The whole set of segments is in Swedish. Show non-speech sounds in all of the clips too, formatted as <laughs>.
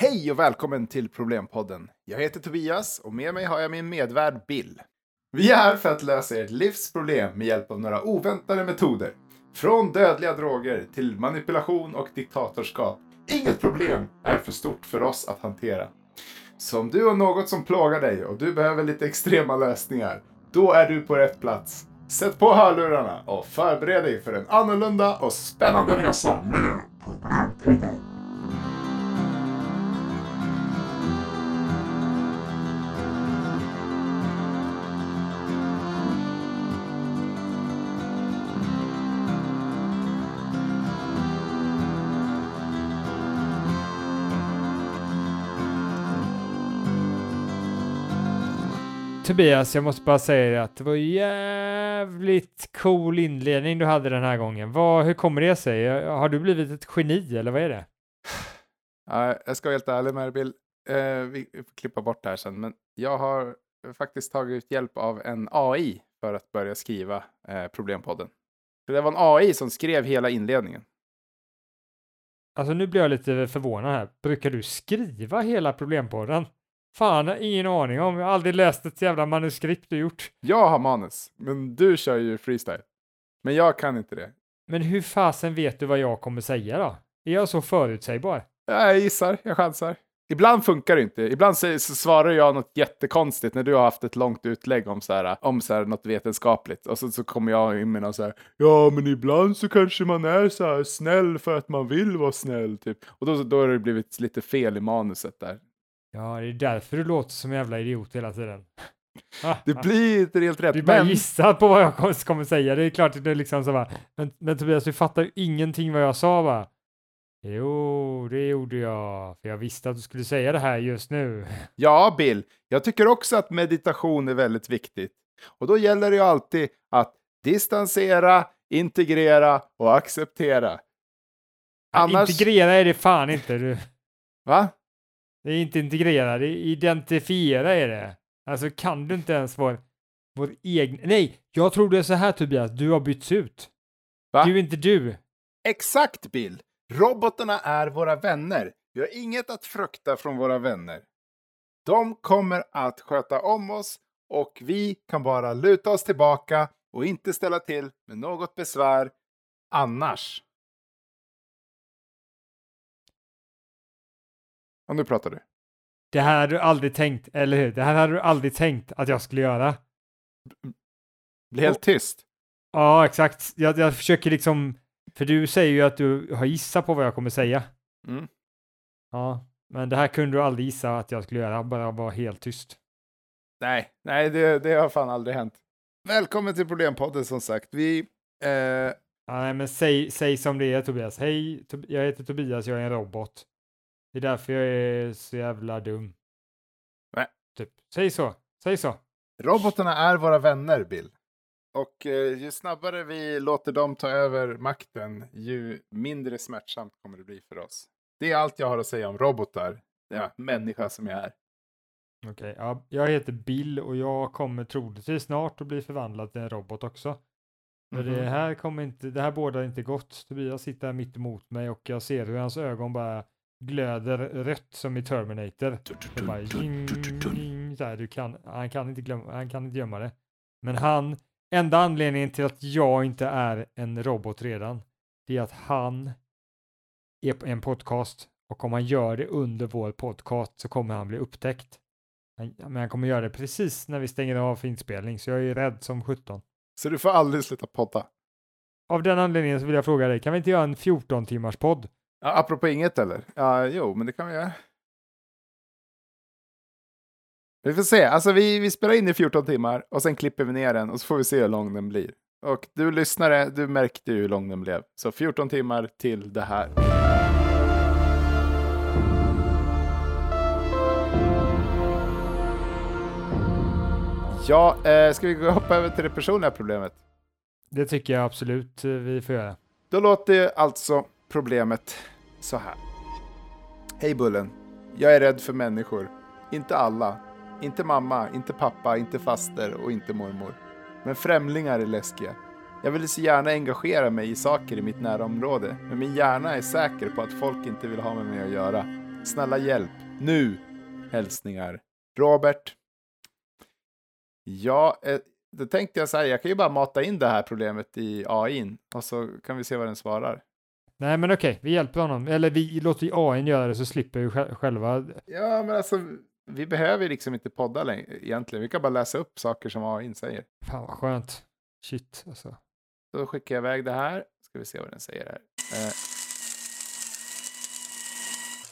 Hej och välkommen till Problempodden. Jag heter Tobias och med mig har jag min medvärd Bill. Vi är här för att lösa ert livs problem med hjälp av några oväntade metoder. Från dödliga droger till manipulation och diktatorskap. Inget problem är för stort för oss att hantera. Så om du har något som plågar dig och du behöver lite extrema lösningar, då är du på rätt plats. Sätt på hörlurarna och förbered dig för en annorlunda och spännande resa med Problempodden. Tobias, jag måste bara säga att det var jävligt cool inledning du hade den här gången. Vad, hur kommer det sig? Har du blivit ett geni eller vad är det? Ja, jag ska vara helt ärlig med dig Bill. Eh, vi får klippa bort det här sen, men jag har faktiskt tagit hjälp av en AI för att börja skriva eh, Problempodden. Det var en AI som skrev hela inledningen. Alltså nu blir jag lite förvånad här. Brukar du skriva hela Problempodden? Fan, ingen aning om. Jag har aldrig läst ett jävla manuskript du gjort. Jag har manus, men du kör ju freestyle. Men jag kan inte det. Men hur fasen vet du vad jag kommer säga då? Är jag så förutsägbar? Jag gissar, jag chansar. Ibland funkar det inte. Ibland så svarar jag något jättekonstigt när du har haft ett långt utlägg om, så här, om så här, något vetenskapligt. Och så, så kommer jag in med något så här, ja men ibland så kanske man är så här snäll för att man vill vara snäll. Typ. Och då, då har det blivit lite fel i manuset där. Ja, det är därför du låter som en jävla idiot hela tiden. <laughs> Det <laughs> blir inte helt rätt. Du bara men... gissar på vad jag kommer säga. Det är klart att det är liksom så bara, men, men Tobias, du fattar ju ingenting vad jag sa va? Jo, det gjorde jag, för jag visste att du skulle säga det här just nu. <laughs> Ja, Bill, jag tycker också att meditation är väldigt viktigt. Och då gäller det ju alltid att distansera, integrera och acceptera. Annars... Integrera är det fan inte du. Va? Det är inte integrera, det är identifiera är det. Alltså kan du inte ens vår, vår egen... Nej, jag tror det är så här Tobias, du har bytts ut. Va? Du är inte du. Exakt Bill! Robotarna är våra vänner. Vi har inget att frukta från våra vänner. De kommer att sköta om oss och vi kan bara luta oss tillbaka och inte ställa till med något besvär annars. Och nu pratar du. Det här hade du aldrig tänkt, eller hur? Det här hade du aldrig tänkt att jag skulle göra. Bli helt tyst. Ja, exakt. Jag, jag försöker liksom, för du säger ju att du har gissat på vad jag kommer säga. Mm. Ja, men det här kunde du aldrig gissa att jag skulle göra, bara vara helt tyst. Nej, nej, det, det har fan aldrig hänt. Välkommen till Problempodden som sagt. Vi... Eh... Ja, nej, men säg, säg som det är Tobias. Hej, jag heter Tobias, jag är en robot. Det är därför jag är så jävla dum. Nej. Typ. Säg så. Säg så. Robotarna är våra vänner, Bill. Och eh, ju snabbare vi låter dem ta över makten, ju mindre smärtsamt kommer det bli för oss. Det är allt jag har att säga om robotar. Ja, människa som jag är. Okej, okay, ja, jag heter Bill och jag kommer troligtvis snart att bli förvandlad till en robot också. Mm -hmm. det mhm. här kommer inte, det här båda inte gott. Tobias sitter här mitt emot mig och jag ser hur hans ögon bara glöder rött som i Terminator. Bara, jing, jing, så här, du kan, han, kan inte glömma, han kan inte gömma det. Men han, enda anledningen till att jag inte är en robot redan, det är att han är på en podcast och om han gör det under vår podcast så kommer han bli upptäckt. Men han kommer göra det precis när vi stänger av för inspelning, så jag är rädd som 17. Så du får aldrig sluta podda? Av den anledningen så vill jag fråga dig, kan vi inte göra en 14 timmars podd? Ja, apropå inget eller? Ja, jo, men det kan vi göra. Vi får se. Alltså vi, vi spelar in i 14 timmar och sen klipper vi ner den och så får vi se hur lång den blir. Och du lyssnare, du märkte ju hur lång den blev. Så 14 timmar till det här. Ja, eh, ska vi hoppa över till det personliga problemet? Det tycker jag absolut eh, vi får göra. Då låter alltså problemet så här. Hej Bullen. Jag är rädd för människor. Inte alla. Inte mamma, inte pappa, inte faster och inte mormor. Men främlingar är läskiga. Jag vill så gärna engagera mig i saker i mitt närområde, men min hjärna är säker på att folk inte vill ha med mig att göra. Snälla hjälp. Nu! Hälsningar. Robert. Ja, eh, då tänkte jag så här, jag kan ju bara mata in det här problemet i AI och så kan vi se vad den svarar. Nej, men okej, vi hjälper honom. Eller vi låter ju AI göra det så slipper vi sj- själva. Ja, men alltså, vi behöver liksom inte podda längre egentligen. Vi kan bara läsa upp saker som AI säger. Fan vad skönt. Shit alltså. Då skickar jag iväg det här. Ska vi se vad den säger här. Eh.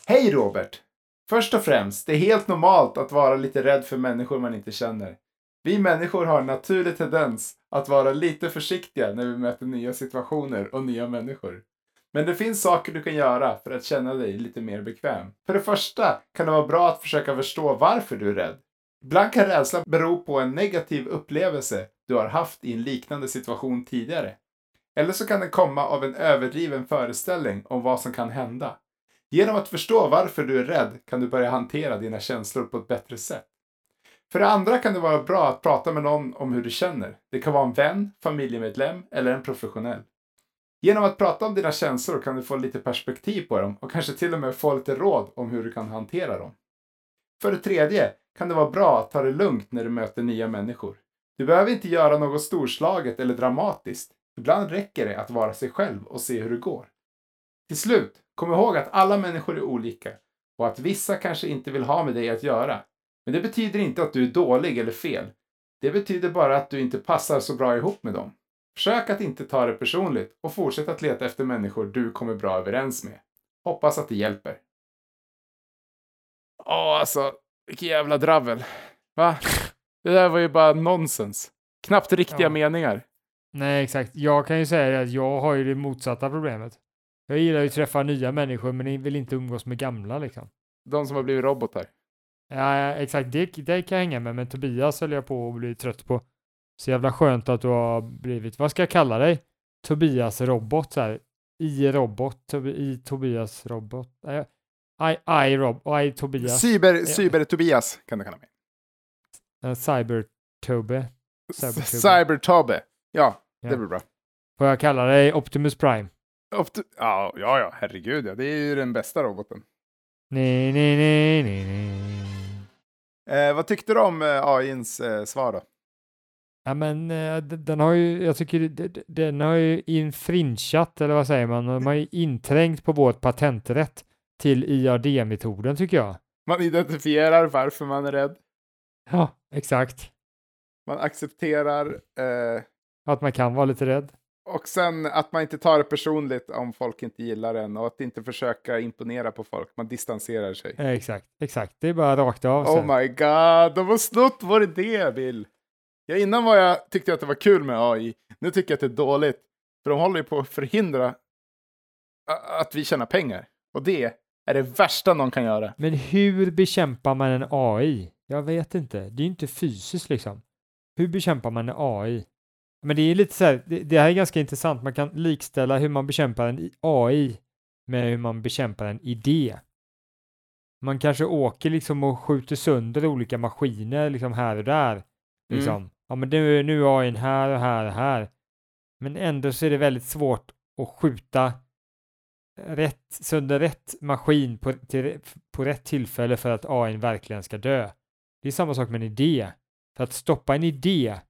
Hej Robert! Först och främst, det är helt normalt att vara lite rädd för människor man inte känner. Vi människor har en naturlig tendens att vara lite försiktiga när vi möter nya situationer och nya människor. Men det finns saker du kan göra för att känna dig lite mer bekväm. För det första kan det vara bra att försöka förstå varför du är rädd. Ibland kan rädslan bero på en negativ upplevelse du har haft i en liknande situation tidigare. Eller så kan den komma av en överdriven föreställning om vad som kan hända. Genom att förstå varför du är rädd kan du börja hantera dina känslor på ett bättre sätt. För det andra kan det vara bra att prata med någon om hur du känner. Det kan vara en vän, familjemedlem eller en professionell. Genom att prata om dina känslor kan du få lite perspektiv på dem och kanske till och med få lite råd om hur du kan hantera dem. För det tredje kan det vara bra att ta det lugnt när du möter nya människor. Du behöver inte göra något storslaget eller dramatiskt. Ibland räcker det att vara sig själv och se hur det går. Till slut, kom ihåg att alla människor är olika och att vissa kanske inte vill ha med dig att göra. Men det betyder inte att du är dålig eller fel. Det betyder bara att du inte passar så bra ihop med dem. Försök att inte ta det personligt och fortsätt att leta efter människor du kommer bra överens med. Hoppas att det hjälper. Ja, alltså, vilken jävla dravel. Va? Det där var ju bara nonsens. Knappt riktiga Ja. meningar. Nej, exakt. Jag kan ju säga att jag har ju det motsatta problemet. Jag gillar ju att träffa nya människor, men vill inte umgås med gamla liksom. De som har blivit robotar. Ja, exakt. Det, det kan jag hänga med, men Tobias höll jag på att bli trött på. Så jävla skönt att du har blivit, vad ska jag kalla dig? Tobias robot så här. I robot, i Tobias robot. I, I, rob, I Tobias. Cyber, Cyber-Tobias kan du kalla mig. Uh, cyber Tobe. Cyber-Tobbe. Cyber-Tobbe. Ja, Ja. det blir bra. Får jag kalla dig Optimus Prime? Opt- ja, ja, ja, herregud ja. Det är ju den bästa roboten. Nej, nej, nej, nej, nej. Eh, vad tyckte du om eh, AIns eh, svar då? Ja, men eh, den har ju, jag tycker den har ju infringat, eller vad säger man, de har ju inträngt på vårt patenträtt till IAD-metoden tycker jag. Man identifierar varför man är rädd. Ja, exakt. Man accepterar eh, Att man kan vara lite rädd. och sen att man inte tar det personligt om folk inte gillar en och att inte försöka imponera på folk. Man distanserar sig. Exakt, exakt. Det är bara rakt av. Oh my god, de har snott vår idé, Bill. Ja, innan var jag, tyckte jag att det var kul med AI. Nu tycker jag att det är dåligt. För de håller ju på att förhindra att vi tjänar pengar. Och det är det värsta någon kan göra. Men hur bekämpar man en AI? Jag vet inte. Det är ju inte fysiskt liksom. Hur bekämpar man en AI? Men det är lite så här, det, det här är ganska intressant. Man kan likställa hur man bekämpar en AI med hur man bekämpar en idé. Man kanske åker liksom och skjuter sönder olika maskiner liksom här och där. Liksom. Ja, men nu, nu är AI här och här och här. Men ändå så är det väldigt svårt att skjuta rätt, sönder rätt maskin på, till, på rätt tillfälle för att AI verkligen ska dö. Det är samma sak med en idé. För att stoppa en idé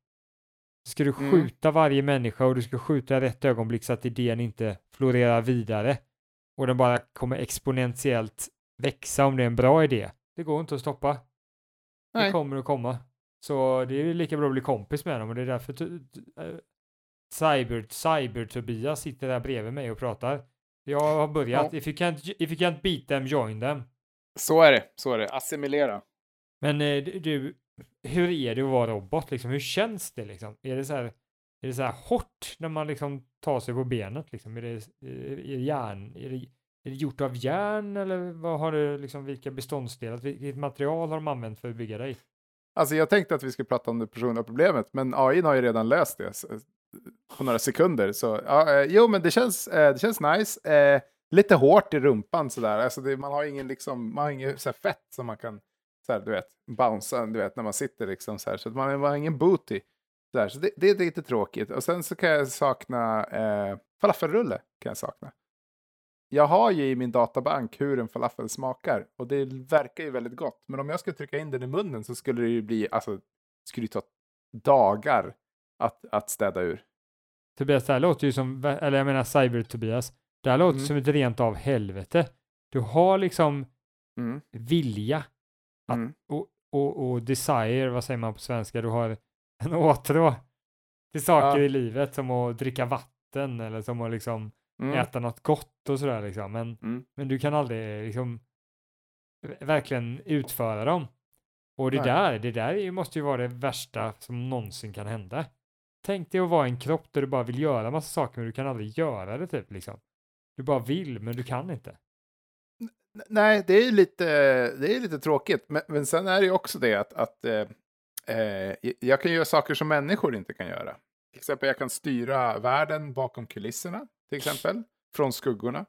ska du Mm. skjuta varje människa och du ska skjuta i rätt ögonblick så att idén inte florerar vidare och den bara kommer exponentiellt växa om det är en bra idé. Det går inte att stoppa. Det Nej. kommer att komma. Så det är lika bra att bli kompis med dem och det är därför äh, Cyber, Cyber-Tobias sitter där bredvid mig och pratar. Jag har börjat. Ja. If, you can't, if you can't beat them, join them. Så är det, så är det. Assimilera. Men eh, du- du, hur är det att vara robot liksom? Hur känns det liksom? Är det så här, är det så här hårt när man liksom tar sig på benet liksom? Är det, är det järn? Är det, är det gjort av järn eller vad har du liksom, vilka beståndsdelar? Vilket material har de använt för att bygga dig? Alltså jag tänkte att vi skulle prata om det personliga problemet, men AI har ju redan löst det eh, på några sekunder. Så ja, eh, jo, men det känns, eh, det känns nice. Eh, lite hårt i rumpan sådär. Alltså det, man har ingen liksom, man har inget så här fett som man kan, så här, du vet, bouncea, du vet, när man sitter liksom så här. Så att man, man har ingen booty. Så, så det, det är lite tråkigt. Och sen så kan jag sakna eh, falafelrulle, kan jag sakna jag har ju i min databank hur en falafel smakar och det verkar ju väldigt gott. Men om jag skulle trycka in den i munnen så skulle det ju bli, alltså, skulle ta dagar att, att städa ur. Tobias, det här låter ju som, eller jag menar Cyber-Tobias, det här låter Mm. som ett rent av helvete. Du har liksom Mm. vilja Att- Mm. och, och, och desire, vad säger man på svenska? Du har en åtrå till saker Ja. i livet som att dricka vatten eller som att liksom Mm. äta något gott och sådär liksom. Men, Mm. men du kan aldrig liksom v- verkligen utföra dem. Och det Nej. där, det där måste ju vara det värsta som någonsin kan hända. Tänk dig att vara en kropp där du bara vill göra massa saker men du kan aldrig göra det typ liksom. Du bara vill men du kan inte. Nej, det är ju lite, det är lite tråkigt. Men, men sen är det ju också det att, att eh, eh, jag kan göra saker som människor inte kan göra. Till exempel jag kan styra världen bakom kulisserna, till exempel, från skuggorna.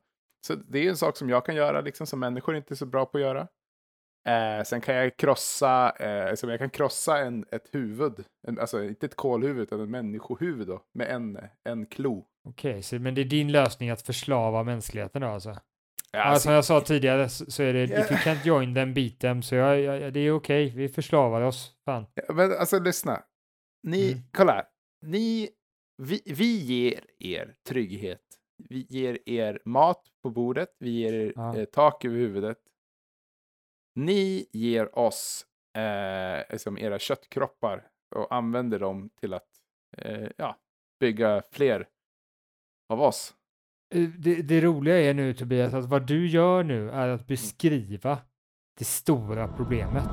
Så det är en sak som jag kan göra, liksom, som människor inte är så bra på att göra. Eh, sen kan jag krossa, eh, som jag kan krossa en, ett huvud, en, alltså inte ett kolhuvud utan ett människohuvud då, med en, en klo. Okej, så, men det är din lösning att förslava mänskligheten då alltså? Ja, Ja, som jag sa tidigare så, så är det, Ja. if you can't join them, beat them, så jag, jag, det är okej, vi förslavar oss, fan. Ja, Men alltså lyssna. Ni, Mm. kolla här. Ni, vi, vi ger er trygghet. Vi ger er mat på bordet. Vi ger er Ja. eh, tak över huvudet. Ni ger oss eh, liksom era köttkroppar och använder dem till att eh, ja, bygga fler av oss. Eh, Det, det roliga är nu Tobias, att vad du gör nu är att beskriva det stora problemet.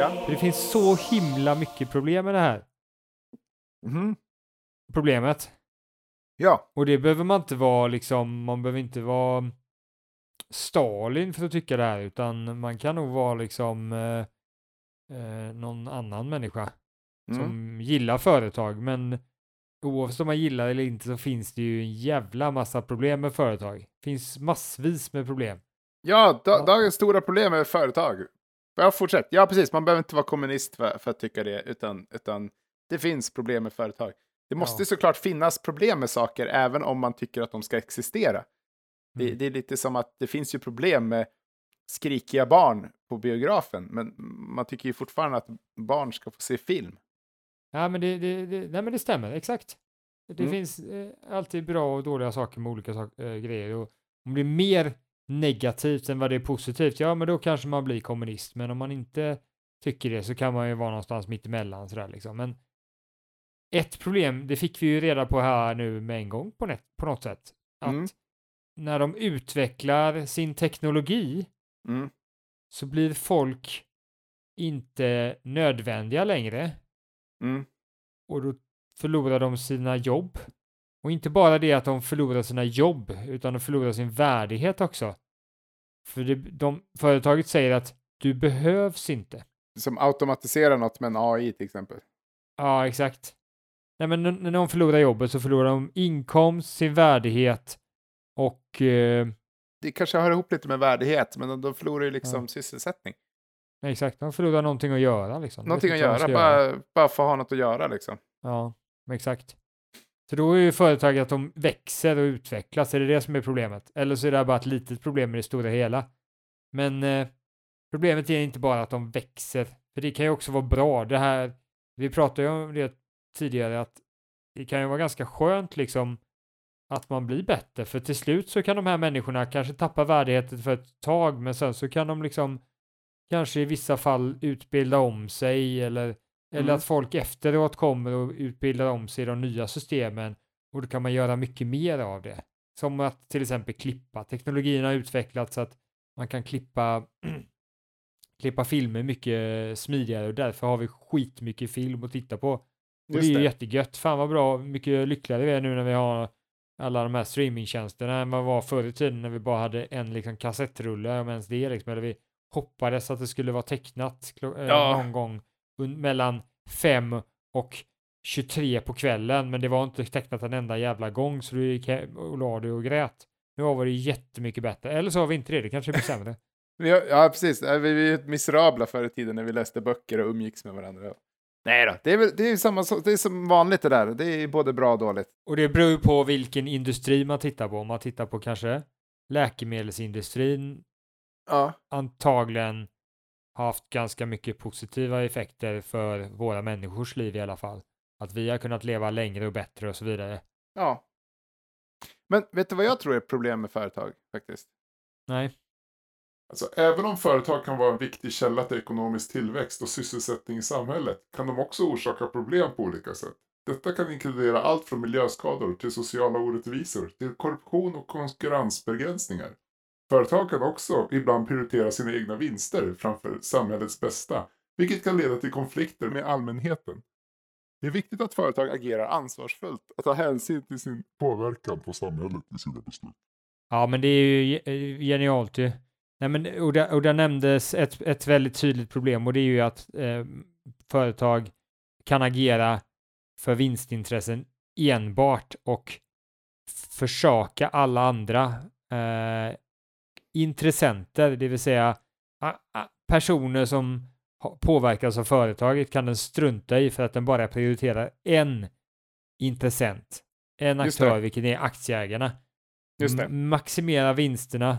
Ja. För det finns så himla mycket problem med det här Mhm. problemet. Ja. Och det behöver man inte vara liksom, man behöver inte vara Stalin för att tycka det här, utan man kan nog vara liksom eh, eh, någon annan människa Mm. som gillar företag, men oavsett om man gillar eller inte så finns det ju en jävla massa problem med företag. Det finns massvis med problem. Ja, da, Ja. dagens stora problem är företag. Ja, fortsätt. Ja, precis. Man behöver inte vara kommunist för, för att tycka det, utan, utan det finns problem med företag. Det måste Ja. såklart finnas problem med saker, även om man tycker att de ska existera. Det, Mm. det är lite som att det finns ju problem med skrikiga barn på biografen, men man tycker ju fortfarande att barn ska få se film. Ja, men det, det, det, nej, men det stämmer, exakt. Det Mm. finns eh, alltid bra och dåliga saker med olika sak, eh, grejer. Och om det är mer negativt än vad det är positivt, ja, men då kanske man blir kommunist. Men om man inte tycker det så kan man ju vara någonstans mitt emellan sådär liksom. Men ett problem, det fick vi ju reda på här nu med en gång på, net, på något sätt. Att Mm. när de utvecklar sin teknologi Mm. så blir folk inte nödvändiga längre Mm. och då förlorar de sina jobb. Och inte bara det att de förlorar sina jobb, utan de förlorar sin värdighet också. För det, de, företaget säger att du behövs inte. Som automatiserar något med en AI till exempel. Ja, exakt. Nej, men när de förlorar jobbet så förlorar de inkomst, sin värdighet och eh, Det kanske hör ihop lite med värdighet, men de, de förlorar ju liksom Ja. sysselsättning. nej, exakt, de förlorar någonting att göra liksom. Någonting att göra, bara, bara få ha något att göra liksom. Ja, exakt. Så då är ju företaget att de växer och utvecklas, är det det som är problemet? Eller så är det bara ett litet problem i det stora hela. Men eh, problemet är inte bara att de växer, för det kan ju också vara bra. Det här, vi pratade ju om det tidigare, att det kan ju vara ganska skönt liksom att man blir bättre, för till slut så kan de här människorna kanske tappa värdigheten för ett tag, men sen så kan de liksom kanske i vissa fall utbilda om sig eller eller Mm. att folk efteråt kommer och utbildar om sig i de nya systemen och då kan man göra mycket mer av det. Som att till exempel klippa. Teknologin har utvecklats så att man kan klippa, <clears throat> klippa filmer mycket smidigare och därför har vi skitmycket film att titta på. Det är ju det. jättegött. Fan vad bra, mycket lyckligare vi är nu när vi har alla de här streamingtjänsterna än vad var förr i tiden när vi bara hade en liksom kassettrulle, om ens det liksom, eller vi hoppades att det skulle vara tecknat eh, Ja. någon gång mellan fem och 23 på kvällen, men det var inte tecknat en enda jävla gång, så du gick hem och la dig och grät. Nu var det jättemycket bättre, eller så har vi inte det, det kanske blir sämre. <laughs> Vi har, ja, precis. Vi vi är miserabla förr i tiden när vi läste böcker och umgicks med varandra. Nej då, det är, väl, det är, samma, det är som vanligt det där. Det är både bra och dåligt. Och det beror ju på vilken industri man tittar på. Om man tittar på kanske läkemedelsindustrin Ja, antagligen har haft ganska mycket positiva effekter för våra människors liv i alla fall. Att vi har kunnat leva längre och bättre och så vidare. ja. Men vet du vad jag tror är problem med företag faktiskt? Nej, Alltså, även om företag kan vara en viktig källa till ekonomisk tillväxt och sysselsättning i samhället kan de också orsaka problem på olika sätt. Detta kan inkludera allt från miljöskador till sociala orättvisor till korruption och konkurrensbegränsningar. Företag kan också ibland prioritera sina egna vinster framför samhällets bästa, vilket kan leda till konflikter med allmänheten. Det är viktigt att företag agerar ansvarsfullt och tar hänsyn till sin påverkan på samhället i sina beslut. Ja, men det är ju eh, genialt ju. Nej, men, och, där, och där nämndes ett, ett väldigt tydligt problem och det är ju att eh, företag kan agera för vinstintressen enbart och försaka alla andra eh, intressenter, det vill säga personer som påverkas av företaget kan den strunta i för att den bara prioriterar en intressent, en aktör, vilket är aktieägarna. Just det. Maximera vinsterna.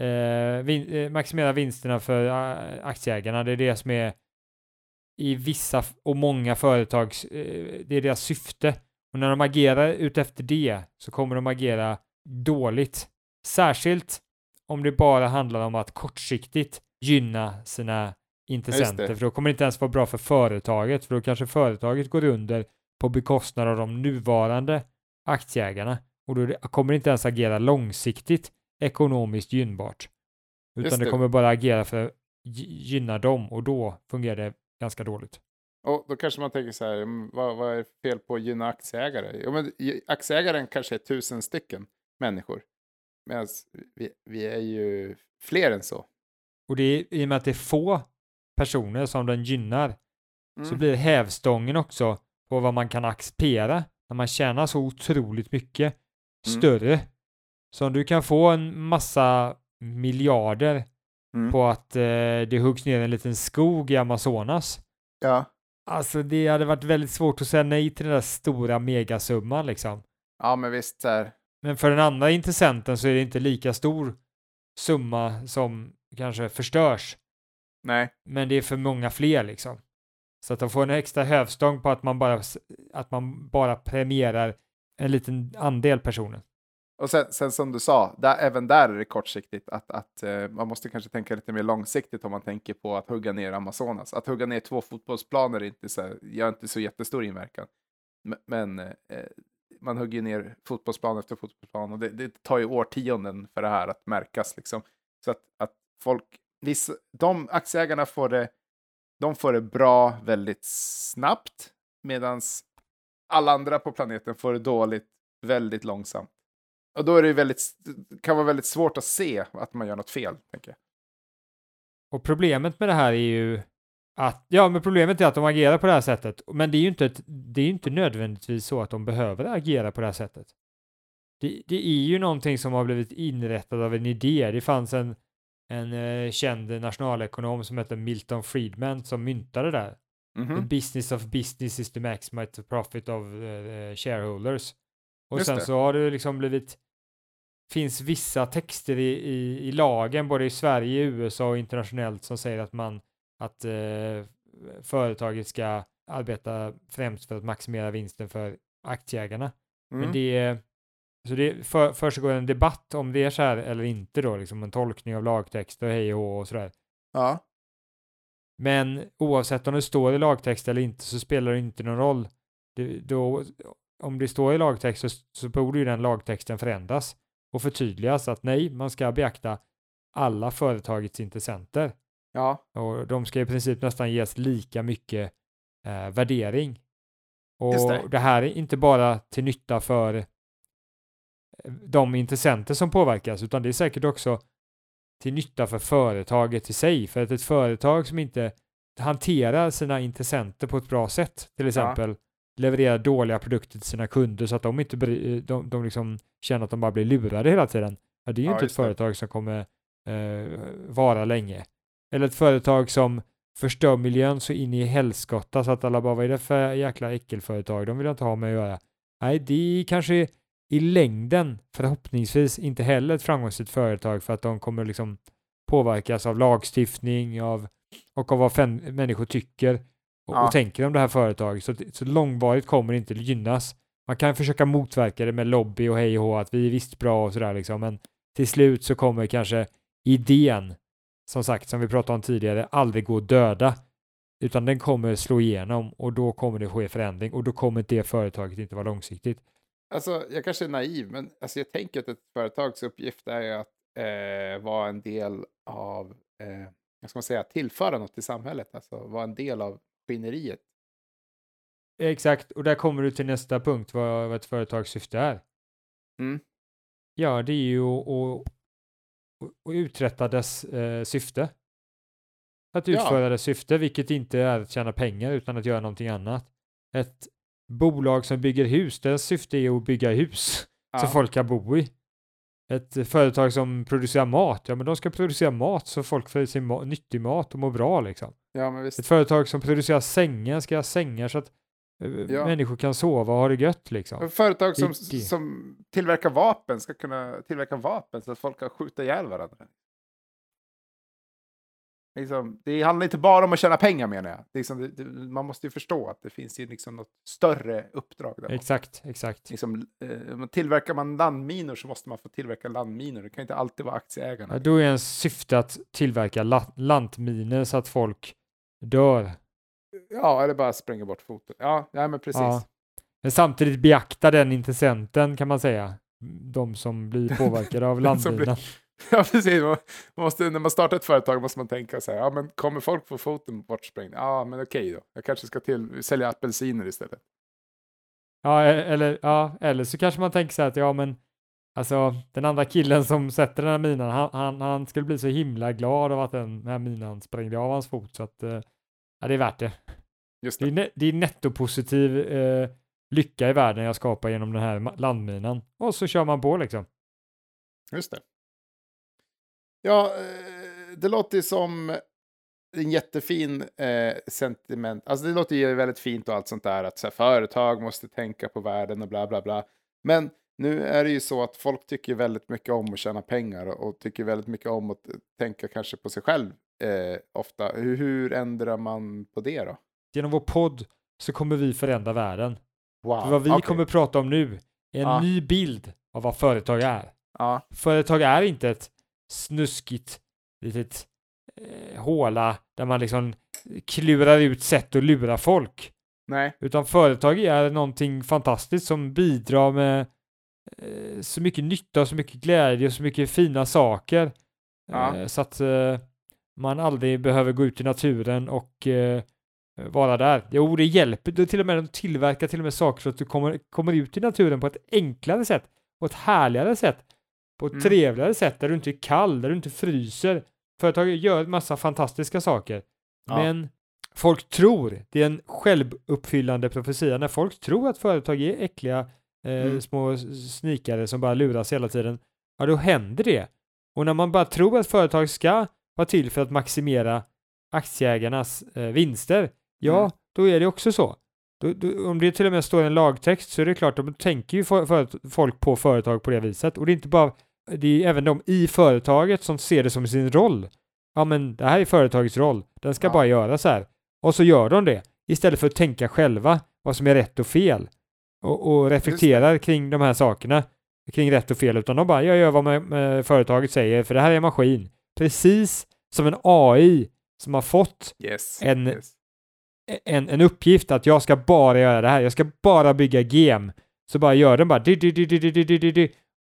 Eh, vin, eh, maximera vinsterna för eh, aktieägarna. Det är det som är i vissa och många företags, eh, det är deras syfte. Och när de agerar utefter det så kommer de agera dåligt. Särskilt om det bara handlar om att kortsiktigt gynna sina intressenter. För då kommer det inte ens vara bra för företaget. För då kanske företaget går under på bekostnad av de nuvarande aktieägarna. Och då kommer det inte ens agera långsiktigt ekonomiskt gynnbart. Utan det. det. kommer bara agera för att gy- gynna dem och då fungerar det ganska dåligt. Och då kanske man tänker så här, mm, vad, vad är fel på att gynna aktieägare? Jo, men aktieägaren kanske är tusen stycken människor. Medan vi, vi är ju fler än så. Och det är i och med att det är få personer som den gynnar så Mm. blir hävstången också på vad man kan acceptera när man tjänar så otroligt mycket Mm. större. Så om du kan få en massa miljarder Mm. på att eh, det huggs ner en liten skog i Amazonas. Ja. Alltså det hade varit väldigt svårt att säga nej till den där stora megasumman liksom. ja, men visst så här. Men för den andra intressenten så är det inte lika stor summa som kanske förstörs. Nej, Men det är för många fler liksom. Så att de får en extra hävstång på att man bara, att man bara premierar en liten andel personer. och sen, sen som du sa, där, även där är det kortsiktigt. Att, att eh, man måste kanske tänka lite mer långsiktigt om man tänker på att hugga ner Amazonas. Att hugga ner två fotbollsplaner är inte så, gör inte så jättestor inverkan. Men, men eh, man hugger ner fotbollsplan efter fotbollsplan och det, det tar ju årtionden för det här att märkas. Liksom. Så att, att folk, vissa, de aktieägarna får det, de får det bra väldigt snabbt medan alla andra på planeten får det dåligt väldigt långsamt. Och då är det ju väldigt, kan vara väldigt svårt att se att man gör något fel, tänker jag. Och problemet med det här är ju att, ja men problemet är att de agerar på det här sättet. Men det är ju inte, ett, det är inte nödvändigtvis så att de behöver agera på det här sättet. Det, det är ju någonting som har blivit inrättat av en idé. Det fanns en, en eh, känd nationalekonom som heter Milton Friedman som myntade det där. Mhm. The business of business is to maximize the profit of eh, shareholders. Och Just sen det. så har det liksom blivit, finns vissa texter i, i, i lagen, både i Sverige, USA och internationellt, som säger att man, att eh, företaget ska arbeta främst för att maximera vinsten för aktieägarna. Mm. Men det, så det för, försiggår en debatt om det är så här eller inte då, liksom en tolkning av lagtext och hej och och sådär. Ja, Men oavsett om det står i lagtext eller inte så spelar det inte någon roll. Det, då, om det står i lagtext så, så borde ju den lagtexten förändras och förtydligas att nej, man ska beakta alla företagets intressenter ja, och de ska i princip nästan ges lika mycket eh, värdering. Och det. det. här är inte bara till nytta för eh, de intressenter som påverkas, utan det är säkert också till nytta för företaget i sig. För att ett företag som inte hanterar sina intressenter på ett bra sätt, till exempel levererar dåliga produkter till sina kunder så att de inte bry- de, de liksom känner att de bara blir lurade hela tiden. Ja, det är ju Ja, inte ett just det. företag som kommer eh, vara länge. Eller ett företag som förstör miljön så in i helskotta så att alla bara, vad är det för jäkla äckelföretag? De vill jag inte ha med att göra. Nej, det är kanske i längden förhoppningsvis inte heller ett framgångsrikt företag för att de kommer liksom påverkas av lagstiftning av, och av vad fän- människor tycker och, Ja. och tänker om det här företaget. Så, så långvarigt kommer det inte gynnas. Man kan försöka motverka det med lobby och hej och hå, att vi är visst bra och sådär liksom, men till slut så kommer kanske idén, som sagt, som vi pratade om tidigare, aldrig gå att döda, utan den kommer slå igenom och då kommer det ske förändring och då kommer det företaget inte vara långsiktigt. Alltså, jag kanske är naiv, men alltså, jag tänker att ett företags uppgift är att eh, vara en del av, eh, vad ska säga, tillföra något till samhället, alltså vara en del av maskineriet. Exakt, och där kommer du till nästa punkt, vad, vad ett företags syfte är. Mm. Ja, det är ju att, att uträtta dess eh, syfte. Att Ja. utföra dess syfte, vilket inte är att tjäna pengar utan att göra någonting annat. Ett bolag som bygger hus, dess syfte är att bygga hus <laughs> Ja. så folk kan bo i. Ett företag som producerar mat, ja men de ska producera mat så folk får i sig ma- nyttig mat och mår bra liksom. ja. Ett företag som producerar sängar ska ha sängar så att Ja. människor kan sova och ha det gött liksom. Företag som, det- som tillverkar vapen ska kunna tillverka vapen så att folk kan skjuta ihjäl varandra. Liksom, det handlar inte bara om att tjäna pengar menar jag. Liksom, det, det, man måste ju förstå att det finns ju liksom något större uppdrag där. Exakt, exakt. Liksom, eh, tillverkar man landminor så måste man få tillverka landminor. Det kan inte alltid vara aktieägarna. Ja, då är ens syfte att tillverka la- lantminer så att folk dör. Ja, eller bara spränga bort foten. Ja, nej, men precis. Ja. Men samtidigt beakta den intressenten kan man säga. De som blir <laughs> påverkade av landminan. <laughs> Ja, precis. Man man måste, när man startar ett företag måste man tänka så här, ja men kommer folk få foten bortsprängd? Ja, men okej då. Jag kanske ska till, sälja apelsiner istället. Ja, e- eller, ja, eller så kanske man tänker så här att ja, men alltså den andra killen som sätter den här minan, han, han, han skulle bli så himla glad av att den här minan sprängde av hans fot så att eh, ja, det är värt det. Just Det är, det. ne- det är nettopositiv eh, lycka i världen jag skapar genom den här landminan. Och så kör man på liksom. Just det. Ja, eh, det låter som en jättefin eh, sentiment. Alltså det låter ju väldigt fint och allt sånt där att så här, företag måste tänka på världen och bla bla bla. Men nu är det ju så att folk tycker väldigt mycket om att tjäna pengar och, och tycker väldigt mycket om att tänka kanske på sig själv eh, ofta. Hur, hur ändrar man på det då? Genom vår podd så kommer vi förändra världen. Wow. För vad vi okej. kommer prata om nu är en Ja. ny bild av vad företag är. Ja, Företag är inte ett snuskigt litet eh, håla där man liksom klurar ut sätt att lura folk. nej. Utan företag är någonting fantastiskt som bidrar med eh, så mycket nytta och så mycket glädje och så mycket fina saker. Ja. Eh, så att eh, man aldrig behöver gå ut i naturen och eh, vara där. Jo, det hjälper. Det till och med de tillverkar till och med saker så att du kommer, kommer ut i naturen på ett enklare sätt, på ett härligare sätt, på ett Mm. trevligare sätt där du inte är kall, där du inte fryser. Företag gör en massa fantastiska saker. Ja. Men folk tror, det är en självuppfyllande profetia, när folk tror att företag är äckliga eh, Mm. små snikare som bara luras hela tiden, ja då händer det. Och när man bara tror att företag ska vara till för att maximera aktieägarnas eh, vinster, ja, Mm. då är det också så. Då, då, om det till och med står en lagtext så är det klart, de tänker ju för, för, folk på företag på det viset. Och det är inte bara, det är även de i företaget som ser det som sin roll. Ja, men det här är företagets roll. Den ska Ja. bara göra så här. Och så gör de det. Istället för att tänka själva vad som är rätt och fel. Och, och reflekterar kring de här sakerna. Kring rätt och fel. Utan de bara, jag gör vad med företaget säger, för det här är en maskin precis som en AI som har fått yes, en, yes. En, en uppgift att jag ska bara göra det här, jag ska bara bygga gem, så bara gör den bara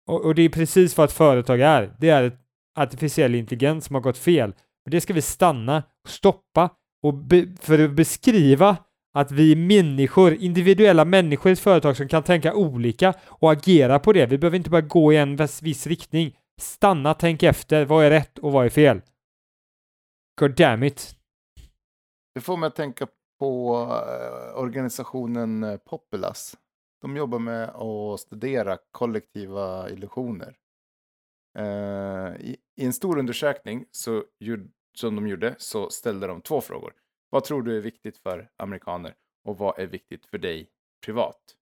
och, och, det är precis vad ett företag är, det är artificiell intelligens som har gått fel. Men det ska vi stanna, stoppa och be, för att beskriva att vi människor, individuella människor i ett företag som kan tänka olika och agera på det. Vi behöver inte bara gå i en viss, viss riktning. Stanna, tänk efter. Vad är rätt och vad är fel? God damn it. Det får mig att tänka på eh, organisationen eh, Populas. De jobbar med att studera kollektiva illusioner. Eh, I, en stor undersökning så, som de gjorde så ställde de två frågor. Vad tror du är viktigt för amerikaner och vad är viktigt för dig privat?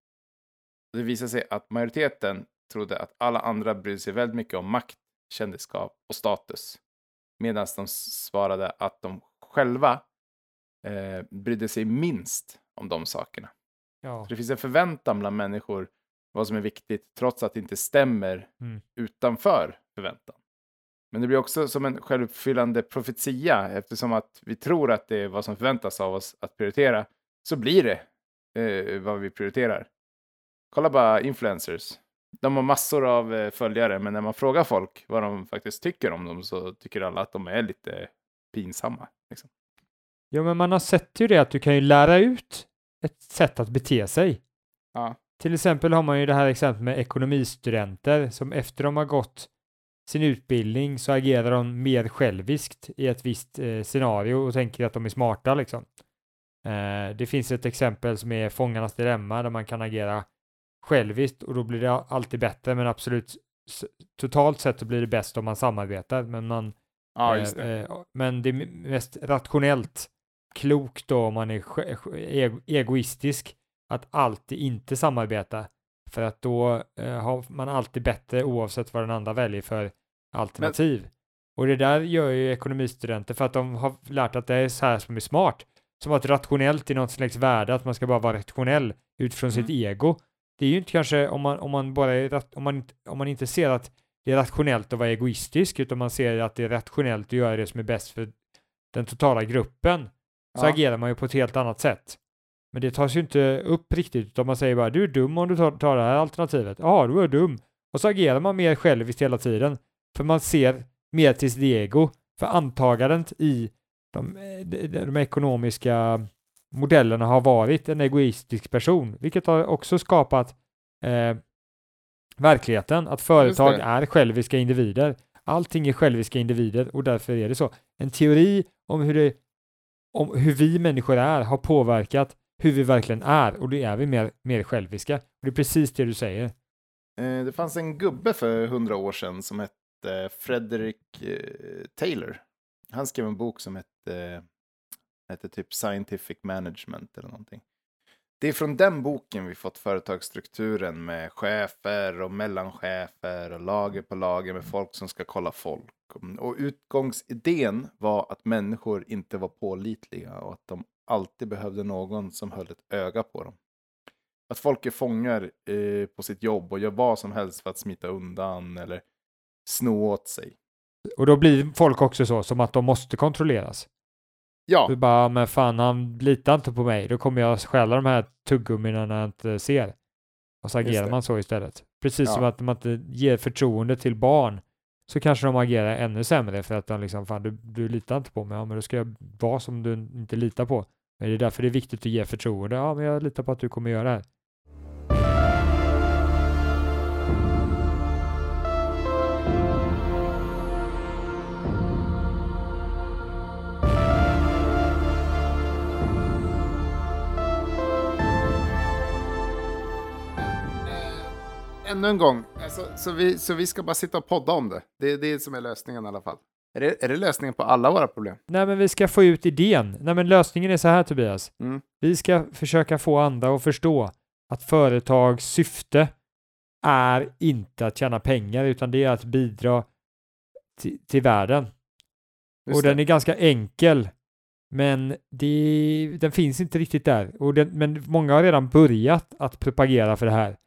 Det visade sig att majoriteten trodde att alla andra brydde sig väldigt mycket om makt, kändisskap och status. Medan de svarade att de själva eh, brydde sig minst om de sakerna. Ja. Så det finns en förväntan bland människor vad som är viktigt trots att det inte stämmer Mm. utanför förväntan. Men det blir också som en självuppfyllande profetia eftersom att vi tror att det är vad som förväntas av oss att prioritera så blir det eh, vad vi prioriterar. Kolla bara influencers. De har massor av eh, följare men när man frågar folk vad de faktiskt tycker om dem så tycker alla att de är lite pinsamma. Liksom. Jo, men man har sett ju det att du kan ju lära ut ett sätt att bete sig. Ja. Till exempel har man ju det här exemplet med ekonomistudenter som efter de har gått sin utbildning så agerar de mer själviskt i ett visst eh, scenario och tänker att de är smarta liksom. Eh, det finns ett exempel som är Fångarnas dilemma där man kan agera själviskt och då blir det alltid bättre men absolut totalt sett så blir det bäst om man samarbetar men man Ja, Eh, det. eh, Men det är mest rationellt klokt då om man är egoistisk att alltid inte samarbeta. För att då eh, har man alltid bättre oavsett vad den andra väljer för alternativ. Och det där gör ju ekonomistudenter för att de har lärt att det är så här som är smart. Som att rationellt i något slags värde, att man ska bara vara rationell utifrån sitt ego. Det är ju inte kanske om man, om man bara är, om man, om man inte ser att det är rationellt att vara egoistisk, utan man ser att det är rationellt att göra det som är bäst för den totala gruppen, så Ja. agerar man ju på ett helt annat sätt. Men det tas ju inte upp riktigt, utan man säger bara du är dum om du tar, tar det här alternativet. Ja, du är dum. Och så agerar man mer själviskt hela tiden. För man ser mer till sitt ego. För antagandet i de, de, de ekonomiska modellerna har varit en egoistisk person, vilket har också skapat eh, verkligheten, att företag är själviska individer. Allting är själviska individer och därför är det så. En teori om hur, det, om hur vi människor är har påverkat hur vi verkligen är och då är vi mer, mer själviska. Och det är precis det du säger. Eh, Det fanns en gubbe för hundra år sedan som hette Frederick eh, Taylor. Han skrev en bok som hette, hette typ Scientific Management eller någonting. Det är från den boken vi fått företagsstrukturen med chefer och mellanchefer och lager på lager med folk som ska kolla folk. Och utgångsidén var att människor inte var pålitliga och att de alltid behövde någon som höll ett öga på dem. Att folk är fångar eh, på sitt jobb och gör vad som helst för att smita undan eller sno åt sig. Och då blir folk också så, som att de måste kontrolleras. Ja, Du bara, men fan han litar inte på mig, då kommer jag stjäla de här tuggummina när jag inte ser. Och så agerar man så istället. Precis Ja. som att man inte ger förtroende till barn, så kanske de agerar ännu sämre för att de liksom, fan du, du litar inte på mig, ja men då ska jag vara som du inte litar på. Men det är därför det är viktigt att ge förtroende, ja men jag litar på att du kommer göra det här. Ännu en gång. Alltså, så, vi, så vi ska bara sitta och podda om det. Det är det som är lösningen i alla fall. Är det, är det lösningen på alla våra problem? Nej men vi ska få ut idén. Nej men lösningen är så här Tobias. Mm. Vi ska försöka få andra att förstå att företags syfte är inte att tjäna pengar utan det är att bidra till, till världen. Just och det. den är ganska enkel. Men det, den finns inte riktigt där. Och den, men många har redan börjat att propagera för det här.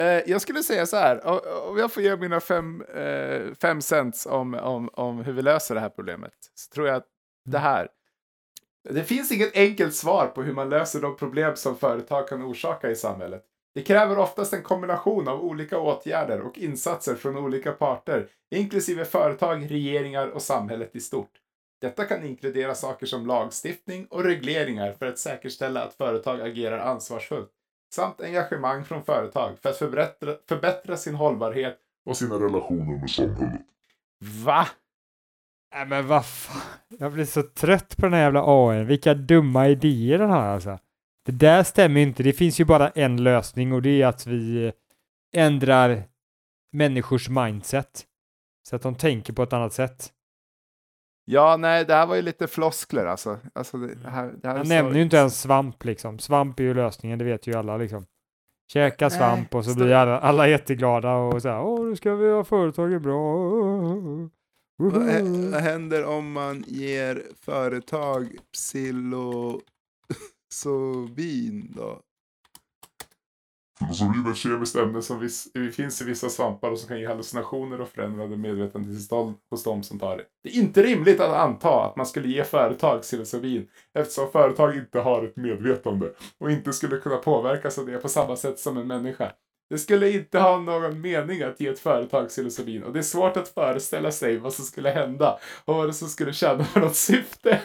Eh, jag skulle säga så här, om jag får ge mina fem, eh, fem cents om, om, om hur vi löser det här problemet, så tror jag att det här, det finns inget enkelt svar på hur man löser de problem som företag kan orsaka i samhället. Det kräver oftast en kombination av olika åtgärder och insatser från olika parter, inklusive företag, regeringar och samhället i stort. Detta kan inkludera saker som lagstiftning och regleringar för att säkerställa att företag agerar ansvarsfullt samt engagemang från företag för att förbättra, förbättra sin hållbarhet. och sina relationer med samhället. Va? Nej men vad fan. Jag blir så trött på den här jävla AI. Vilka dumma idéer den har alltså. Det där stämmer inte. Det finns ju bara en lösning och det är att vi ändrar människors mindset. Så att de tänker på ett annat sätt. Ja, nej, det här var ju lite floskler alltså. alltså det här, det här är Han nämner ju inte ens svamp liksom. Svamp är ju lösningen, det vet ju alla liksom. Käka Nej, svamp och så blir alla, alla jätteglada och så här, åh nu ska vi ha företaget bra. Vad händer om man ger företag psilocybin då? Filosofin är kemiskt ämne som vis- finns i vissa svampar och som kan ge hallucinationer och förändrade medvetandetillstånd hos de som tar det. Det är inte rimligt att anta att man skulle ge företag psilocybin eftersom företag inte har ett medvetande och inte skulle kunna påverkas av det på samma sätt som en människa. Det skulle inte ha någon mening att ge ett företag psilocybin och det är svårt att föreställa sig vad som skulle hända och vad det som skulle tjäna för något syfte.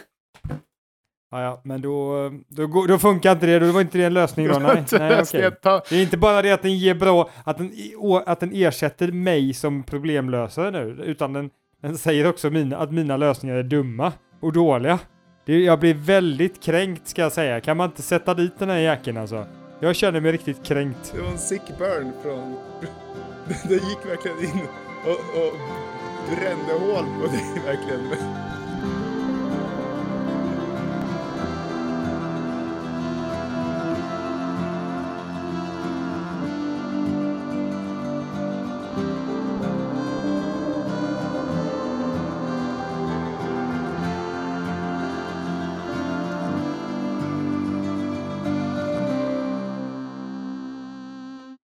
Ja, ja, men då, då, då funkar inte det, då var inte det en lösning då. Nej, <laughs> nej ta- Det är inte bara det att den ger bra, att den, att den ersätter mig som problemlösare nu, utan den, den säger också mina, att mina lösningar är dumma och dåliga. Det, jag blir väldigt kränkt ska jag säga. Kan man inte sätta dit den här jäkeln alltså? Jag känner mig riktigt kränkt. Det var en sick burn från... <laughs> Det gick verkligen in och, och brände hål på dig verkligen.